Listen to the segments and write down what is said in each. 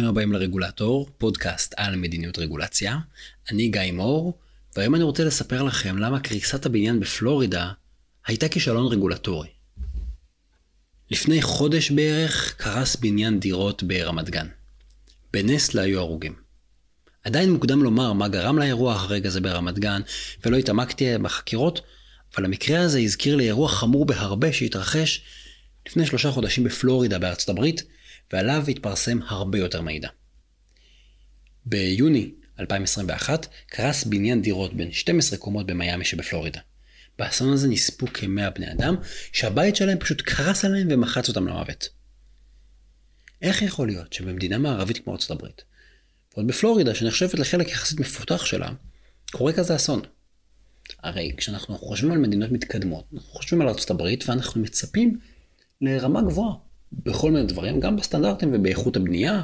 וברוכים הבאים לרגולטור, פודקאסט על מדיניות רגולציה. אני גיא מור, והיום אני רוצה לספר לכם למה קריסת הבניין בפלורידה הייתה כישלון רגולטורי. לפני חודש בערך קרס בניין דירות ברמת גן. בנס לא היו הרוגים. עדיין מוקדם לומר מה גרם לאירוע הרגע הזה ברמת גן, ולא התעמקתי בחקירות, אבל המקרה הזה הזכיר לי אירוע חמור בהרבה שהתרחש לפני שלושה חודשים בפלורידה בארצות הברית, ועליו התפרסם הרבה יותר מידע. ביוני 2021 קרס בניין דירות בין 12 קומות במיאמי שבפלורידה. באסון הזה נספו כ-100 בני אדם, שהבית שלהם פשוט קרס עליהם ומחץ אותם למוות. איך יכול להיות שבמדינה מערבית כמו ארצות הברית, ועוד בפלורידה, שנחשבת לחלק יחסית מפותח שלה, קורה כזה אסון? הרי כשאנחנו חושבים על מדינות מתקדמות, אנחנו חושבים על ארצות הברית ואנחנו מצפים לרמה גבוהה בכל מיני דברים, גם בסטנדרטים ובאיכות הבנייה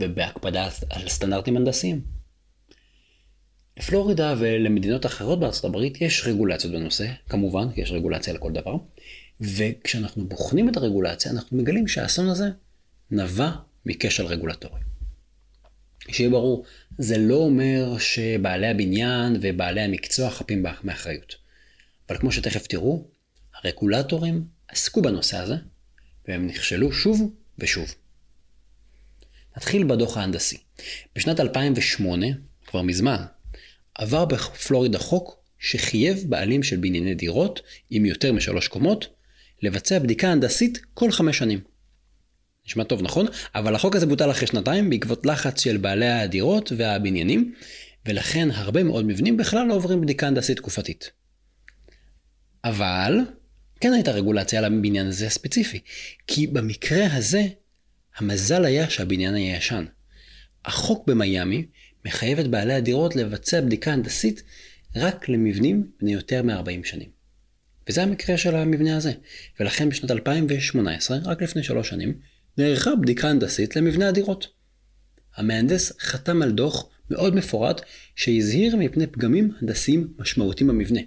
ובהקפדה על סטנדרטים הנדסיים. לפלורידה ולמדינות אחרות בארצות הברית יש רגולציות בנושא, כמובן, כי יש רגולציה לכל דבר, וכשאנחנו בוחנים את הרגולציה אנחנו מגלים שהאסון הזה נבע מכשל רגולטורי. שיהיה ברור, זה לא אומר שבעלי הבניין ובעלי המקצוע חפים מאחריות. אבל כמו שתכף תראו, הרגולטורים עסקו בנושא הזה, והם נכשלו שוב ושוב. נתחיל בדוח ההנדסי. בשנת 2008, כבר מזמן, עבר בפלורידה חוק שחייב בעלים של בנייני דירות עם יותר משלוש קומות לבצע בדיקה הנדסית כל חמש שנים. נשמע טוב נכון? אבל החוק הזה בוטל אחרי שנתיים בעקבות לחץ של בעלי הדירות והבניינים, ולכן הרבה מאוד מבנים בכלל לא עוברים בדיקה הנדסית תקופתית. אבל כן הייתה רגולציה על הבניין הזה הספציפי, כי במקרה הזה המזל היה שהבניין היה ישן. החוק במיאמי מחייב את בעלי הדירות לבצע בדיקה הנדסית רק למבנים בני יותר מ-40 שנים. וזה המקרה של המבנה הזה. ולכן בשנת 2018, רק לפני שלוש שנים, נערכה בדיקה הנדסית למבנה הדירות. המהנדס חתם על דוח מאוד מפורט שהזהיר מפני פגמים הנדסיים משמעותיים במבנה.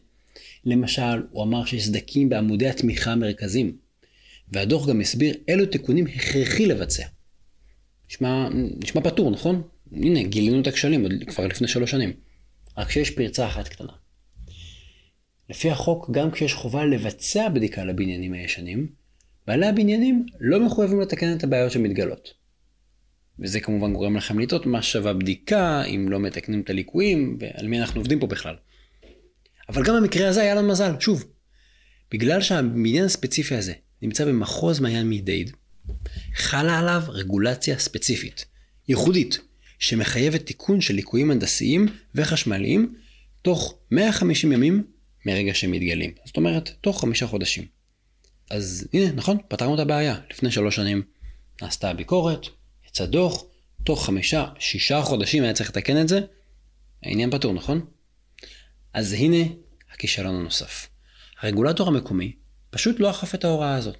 למשל, הוא אמר שיש סדקים בעמודי התמיכה המרכזיים, והדוח גם הסביר אילו תיקונים הכרחי לבצע. נשמע, נשמע פתור, נכון? הנה, גילינו את הכשלים כבר לפני שלוש שנים. רק שיש פרצה אחת קטנה. לפי החוק, גם כשיש חובה לבצע בדיקה לבניינים הישנים, בעלי הבניינים לא מחויבים לתקן את הבעיות שמתגלות. וזה כמובן גורם לכם לטעות מה שווה בדיקה, אם לא מתקנים את הליקויים, ועל מי אנחנו עובדים פה בכלל. אבל גם במקרה הזה היה לנו מזל, שוב. בגלל שהבניין הספציפי הזה נמצא במחוז מעיין מדייד, חלה עליו רגולציה ספציפית, ייחודית, שמחייבת תיקון של ליקויים הנדסיים וחשמליים תוך 150 ימים מרגע שהם מתגלים. זאת אומרת, תוך חמישה חודשים. אז הנה, נכון, פתרנו את הבעיה. לפני שלוש שנים נעשתה הביקורת, יצא דוח, תוך חמישה, שישה חודשים היה צריך לתקן את זה, העניין פתור, נכון? אז הנה הכישלון הנוסף. הרגולטור המקומי פשוט לא אכף את ההוראה הזאת.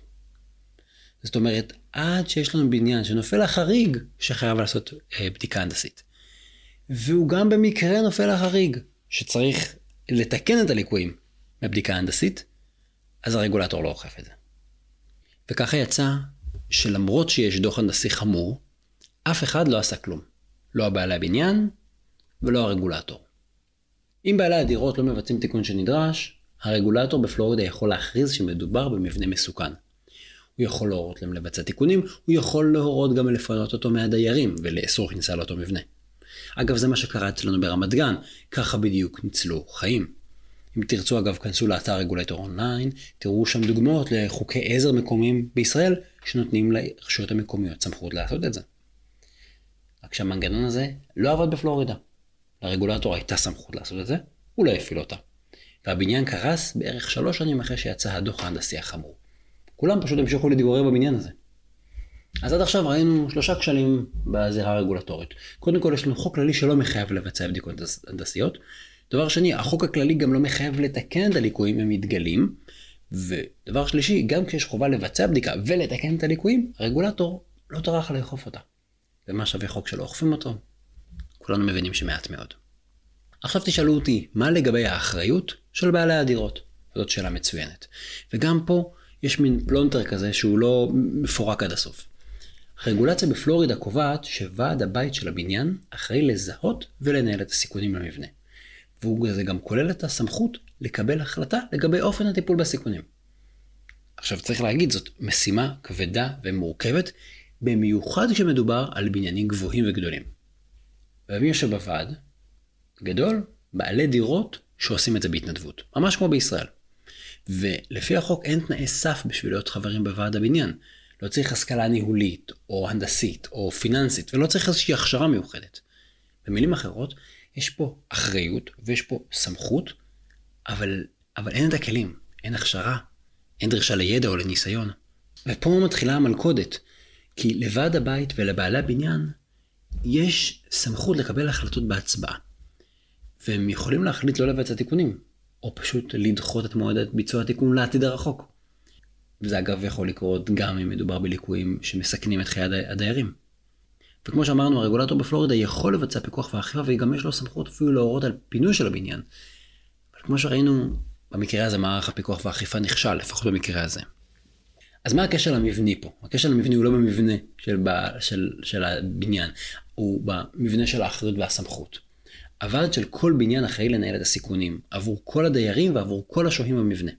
זאת אומרת, עד שיש לנו בניין שנופל החריג שחייב לעשות אה, בדיקה הנדסית. והוא גם במקרה נופל החריג שצריך לתקן את הליקויים בבדיקה ההנדסית, אז הרגולטור לא אוכף את זה. וככה יצא שלמרות שיש דוח הנדסי חמור, אף אחד לא עשה כלום. לא הבעלי הבניין ולא הרגולטור. אם בעלי הדירות לא מבצעים תיקון שנדרש, הרגולטור בפלורידה יכול להכריז שמדובר במבנה מסוכן. הוא יכול להורות להם לבצע תיקונים, הוא יכול להורות גם לפנות אותו מהדיירים ולאסור כניסה לאותו מבנה. אגב, זה מה שקרה אצלנו ברמת גן, ככה בדיוק ניצלו חיים. אם תרצו אגב, כנסו לאתר רגולטור אונליין, תראו שם דוגמאות לחוקי עזר מקומיים בישראל, שנותנים לרשויות המקומיות סמכות לעשות את זה. רק שהמנגנון הזה לא עבד בפלורידה. לרגולטור הייתה סמכות לעשות את זה, הוא לא הפעיל אותה. והבניין קרס בערך שלוש שנים אחרי שיצא הדוח ההנדסי החמור. כולם פשוט המשיכו להתגורר בבניין הזה. אז עד עכשיו ראינו שלושה כשלים בזירה הרגולטורית. קודם כל יש לנו חוק כללי שלא מחייב לבצע בדיקות הנדסיות. דבר שני, החוק הכללי גם לא מחייב לתקן את הליקויים אם מתגלים. ודבר שלישי, גם כשיש חובה לבצע בדיקה ולתקן את הליקויים, הרגולטור לא טרח לאכוף אותה. ומה שווה חוק שלא אוכפים אותו? כולנו מבינים שמעט מאוד. עכשיו תשאלו אותי, מה לגבי האחריות של בעלי הדירות? זאת שאלה מצוינת. וגם פה יש מין פלונטר כזה שהוא לא מפורק עד הסוף. רגולציה בפלורידה קובעת שוועד הבית של הבניין אחראי לזהות ולנהל את הסיכונים למבנה. וזה גם כולל את הסמכות לקבל החלטה לגבי אופן הטיפול בסיכונים. עכשיו צריך להגיד, זאת משימה כבדה ומורכבת, במיוחד כשמדובר על בניינים גבוהים וגדולים. ומי יושב בוועד? גדול, בעלי דירות שעושים את זה בהתנדבות, ממש כמו בישראל. ולפי החוק אין תנאי סף בשביל להיות חברים בוועד הבניין. לא צריך השכלה ניהולית, או הנדסית, או פיננסית, ולא צריך איזושהי הכשרה מיוחדת. במילים אחרות, יש פה אחריות ויש פה סמכות, אבל, אבל אין את הכלים, אין הכשרה, אין דרישה לידע או לניסיון. ופה מתחילה המלכודת, כי לוועד הבית ולבעלי הבניין יש סמכות לקבל החלטות בהצבעה. והם יכולים להחליט לא לבצע תיקונים, או פשוט לדחות את מועד ביצוע התיקון לעתיד הרחוק. וזה אגב יכול לקרות גם אם מדובר בליקויים שמסכנים את חיי הדיירים. וכמו שאמרנו, הרגולטור בפלורידה יכול לבצע פיקוח ואכיפה וגם יש לו סמכות אפילו להורות על פינוי של הבניין. אבל כמו שראינו, במקרה הזה מערך הפיקוח והאכיפה נכשל, לפחות במקרה הזה. אז מה הקשר למבני פה? הקשר למבני הוא לא במבנה של, של, של הבניין, הוא במבנה של האחריות והסמכות. הוועד של כל בניין אחראי לנהל את הסיכונים, עבור כל הדיירים ועבור כל השוהים במבנה.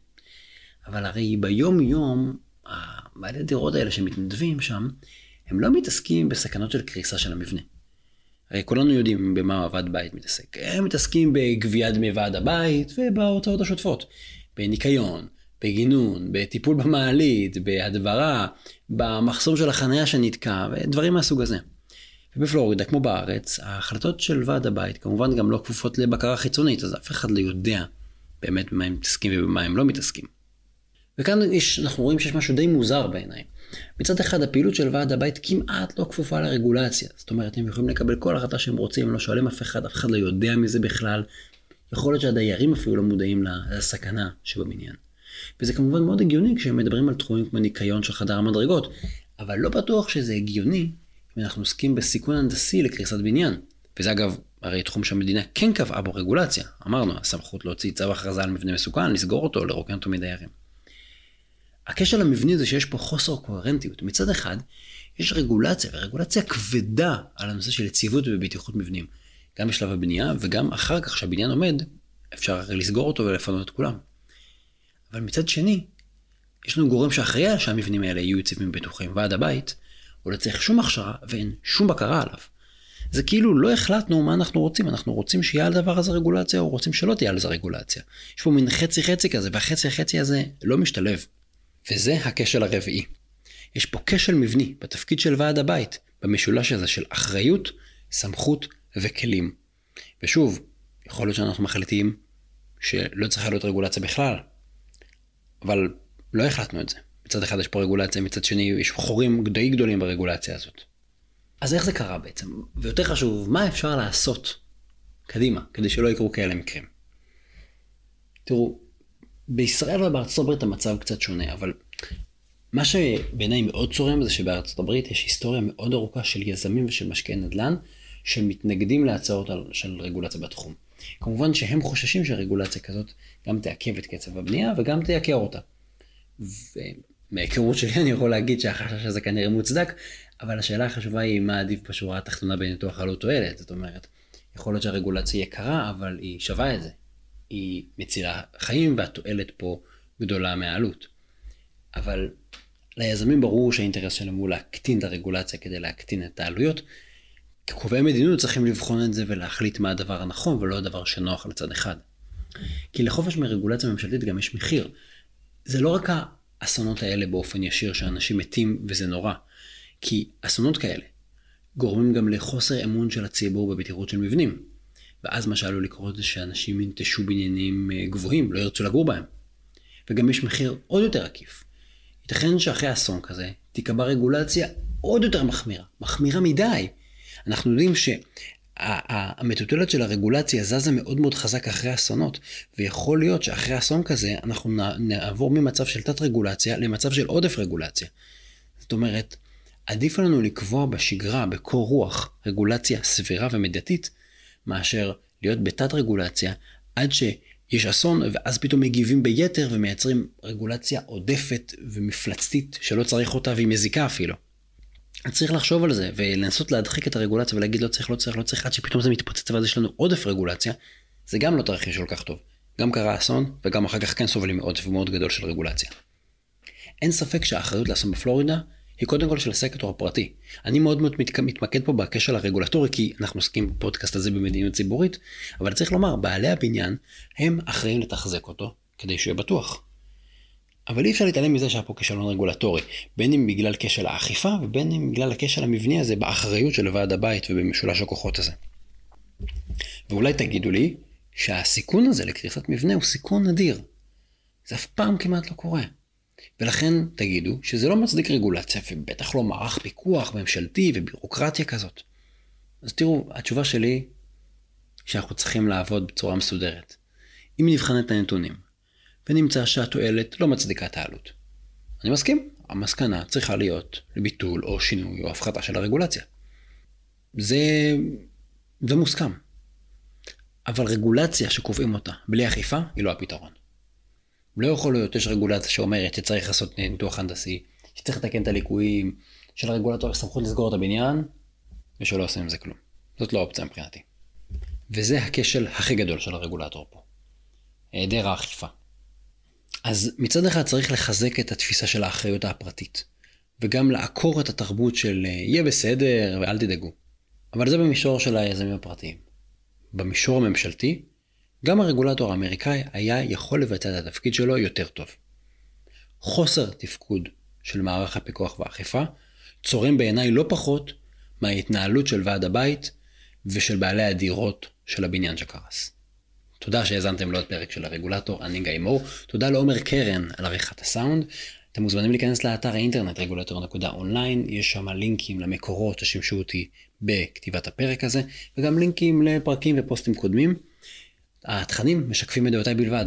אבל הרי ביום יום, בעלי הדירות האלה שמתנדבים שם, הם לא מתעסקים בסכנות של קריסה של המבנה. הרי כולנו יודעים במה ועד בית מתעסק. הם מתעסקים בגביית דמי ועד הבית ובהוצאות השוטפות. בניקיון, בגינון, בטיפול במעלית, בהדברה, במחסום של החניה שנתקע ודברים מהסוג הזה. ובפלורידה, כמו בארץ, ההחלטות של ועד הבית כמובן גם לא כפופות לבקרה חיצונית, אז אף אחד לא יודע באמת במה הם מתעסקים ובמה הם לא מתעסקים. וכאן יש, אנחנו רואים שיש משהו די מוזר בעיניי. מצד אחד הפעילות של ועד הבית כמעט לא כפופה לרגולציה. זאת אומרת, הם יכולים לקבל כל החלטה שהם רוצים, הם לא שואלים אף אחד, אף אחד לא יודע מזה בכלל. יכול להיות שהדיירים אפילו לא מודעים לסכנה שבבניין. וזה כמובן מאוד הגיוני כשהם מדברים על תחומים כמו ניקיון של חדר המדרגות, אבל לא בטוח שזה הגיוני אם אנחנו עוסקים בסיכון הנדסי לקריסת בניין. וזה אגב, הרי תחום שהמדינה כן קבעה בו רגולציה. אמרנו, הסמכות להוציא צו הכרזה על מבנה מסוכן, לסגור אותו, לרוקן אותו מדיירים. הקשר למבני זה שיש פה חוסר קוהרנטיות. מצד אחד, יש רגולציה, ורגולציה כבדה על הנושא של יציבות ובטיחות מבנים. גם בשלב הבנייה וגם אחר כך שהבניין עומד, אפשר לסגור אותו ולפנות את כולם. אבל מצד שני, יש לנו גורם שאחראי שהמבנים האלה יהיו יציבים ובטוחים, ועד הבית, הוא לא צריך שום הכשרה ואין שום בקרה עליו. זה כאילו לא החלטנו מה אנחנו רוצים, אנחנו רוצים שיהיה על הדבר הזה רגולציה, או רוצים שלא תהיה על זה רגולציה. יש פה מין חצי חצי כזה, והחצי החצי הזה לא משתלב. וזה הכשל הרביעי. יש פה כשל מבני בתפקיד של ועד הבית, במשולש הזה של אחריות, סמכות וכלים. ושוב, יכול להיות שאנחנו מחליטים שלא צריכה להיות רגולציה בכלל, אבל לא החלטנו את זה. מצד אחד יש פה רגולציה, מצד שני יש חורים די גדולים ברגולציה הזאת. אז איך זה קרה בעצם? ויותר חשוב, מה אפשר לעשות קדימה, כדי שלא יקרו כאלה מקרים? תראו, בישראל ובארצות הברית המצב קצת שונה, אבל מה שבעיניי מאוד צורם זה שבארצות הברית יש היסטוריה מאוד ארוכה של יזמים ושל משקיעי נדל"ן שמתנגדים להצעות של רגולציה בתחום. כמובן שהם חוששים שרגולציה כזאת גם תעכב את קצב הבנייה וגם תייקר אותה. ומההיכרות שלי אני יכול להגיד שהחשש הזה כנראה מוצדק, אבל השאלה החשובה היא מה עדיף בשורה התחתונה בניתוח עלות תועלת. זאת אומרת, יכול להיות שהרגולציה יקרה, אבל היא שווה את זה. היא מצילה חיים והתועלת פה גדולה מהעלות. אבל ליזמים ברור שהאינטרס שלהם הוא להקטין את הרגולציה כדי להקטין את העלויות. כקובעי מדיניות צריכים לבחון את זה ולהחליט מה הדבר הנכון ולא הדבר שנוח לצד אחד. כי לחופש מרגולציה ממשלתית גם יש מחיר. זה לא רק האסונות האלה באופן ישיר שאנשים מתים וזה נורא, כי אסונות כאלה גורמים גם לחוסר אמון של הציבור בבטיחות של מבנים. ואז מה שעלול לקרות זה שאנשים ינטשו בניינים אה, גבוהים, לא ירצו לגור בהם. וגם יש מחיר עוד יותר עקיף. ייתכן שאחרי אסון כזה תיקבע רגולציה עוד יותר מחמירה, מחמירה מדי. אנחנו יודעים שהמטוטלת של הרגולציה זזה מאוד מאוד חזק אחרי אסונות, ויכול להיות שאחרי אסון כזה אנחנו נעבור ממצב של תת רגולציה למצב של עודף רגולציה. זאת אומרת, עדיף לנו לקבוע בשגרה, בקור רוח, רגולציה סבירה ומידתית, מאשר להיות בתת רגולציה עד שיש אסון ואז פתאום מגיבים ביתר ומייצרים רגולציה עודפת ומפלצתית שלא צריך אותה והיא מזיקה אפילו. צריך לחשוב על זה ולנסות להדחיק את הרגולציה ולהגיד לא צריך, לא צריך, לא צריך, עד שפתאום זה מתפוצץ ואז יש לנו עודף רגולציה, זה גם לא תרחיש כל כך טוב. גם קרה אסון וגם אחר כך כן סובלים מעודף מאוד גדול של רגולציה. אין ספק שהאחריות לאסון בפלורידה היא קודם כל של הסקטור הפרטי. אני מאוד מאוד מתמקד פה בקשר הרגולטורי כי אנחנו עוסקים בפודקאסט הזה במדיניות ציבורית, אבל צריך לומר, בעלי הבניין הם אחראים לתחזק אותו כדי שהוא יהיה בטוח. אבל אי אפשר להתעלם מזה שהיה פה כישלון רגולטורי, בין אם בגלל כשל האכיפה ובין אם בגלל הכשל המבני הזה באחריות של ועד הבית ובמשולש הכוחות הזה. ואולי תגידו לי שהסיכון הזה לקריסת מבנה הוא סיכון נדיר. זה אף פעם כמעט לא קורה. ולכן תגידו שזה לא מצדיק רגולציה ובטח לא מערך פיקוח ממשלתי ובירוקרטיה כזאת. אז תראו, התשובה שלי שאנחנו צריכים לעבוד בצורה מסודרת. אם נבחן את הנתונים ונמצא שהתועלת לא מצדיקה את העלות. אני מסכים, המסקנה צריכה להיות לביטול או שינוי או הפחתה של הרגולציה. זה, זה מוסכם. אבל רגולציה שקובעים אותה בלי אכיפה היא לא הפתרון. לא יכול להיות, יש רגולציה שאומרת שצריך לעשות ניתוח הנדסי, שצריך לתקן את הליקויים, שלרגולטור יש סמכות לסגור את הבניין, ושלא עושים עם זה כלום. זאת לא אופציה מבחינתי. וזה הכשל הכי גדול של הרגולטור פה. היעדר האכיפה. אז מצד אחד צריך לחזק את התפיסה של האחריות הפרטית, וגם לעקור את התרבות של יהיה בסדר ואל תדאגו. אבל זה במישור של היזמים הפרטיים. במישור הממשלתי, גם הרגולטור האמריקאי היה יכול לבצע את התפקיד שלו יותר טוב. חוסר תפקוד של מערך הפיקוח והאכיפה צורם בעיניי לא פחות מההתנהלות של ועד הבית ושל בעלי הדירות של הבניין שקרס. תודה שהאזנתם לעוד פרק של הרגולטור, אני גיא מור. תודה לעומר קרן על עריכת הסאונד. אתם מוזמנים להיכנס לאתר האינטרנט רגולטור.אונליין, יש שם לינקים למקורות ששימשו אותי בכתיבת הפרק הזה, וגם לינקים לפרקים ופוסטים קודמים. התכנים משקפים את דעותיי בלבד,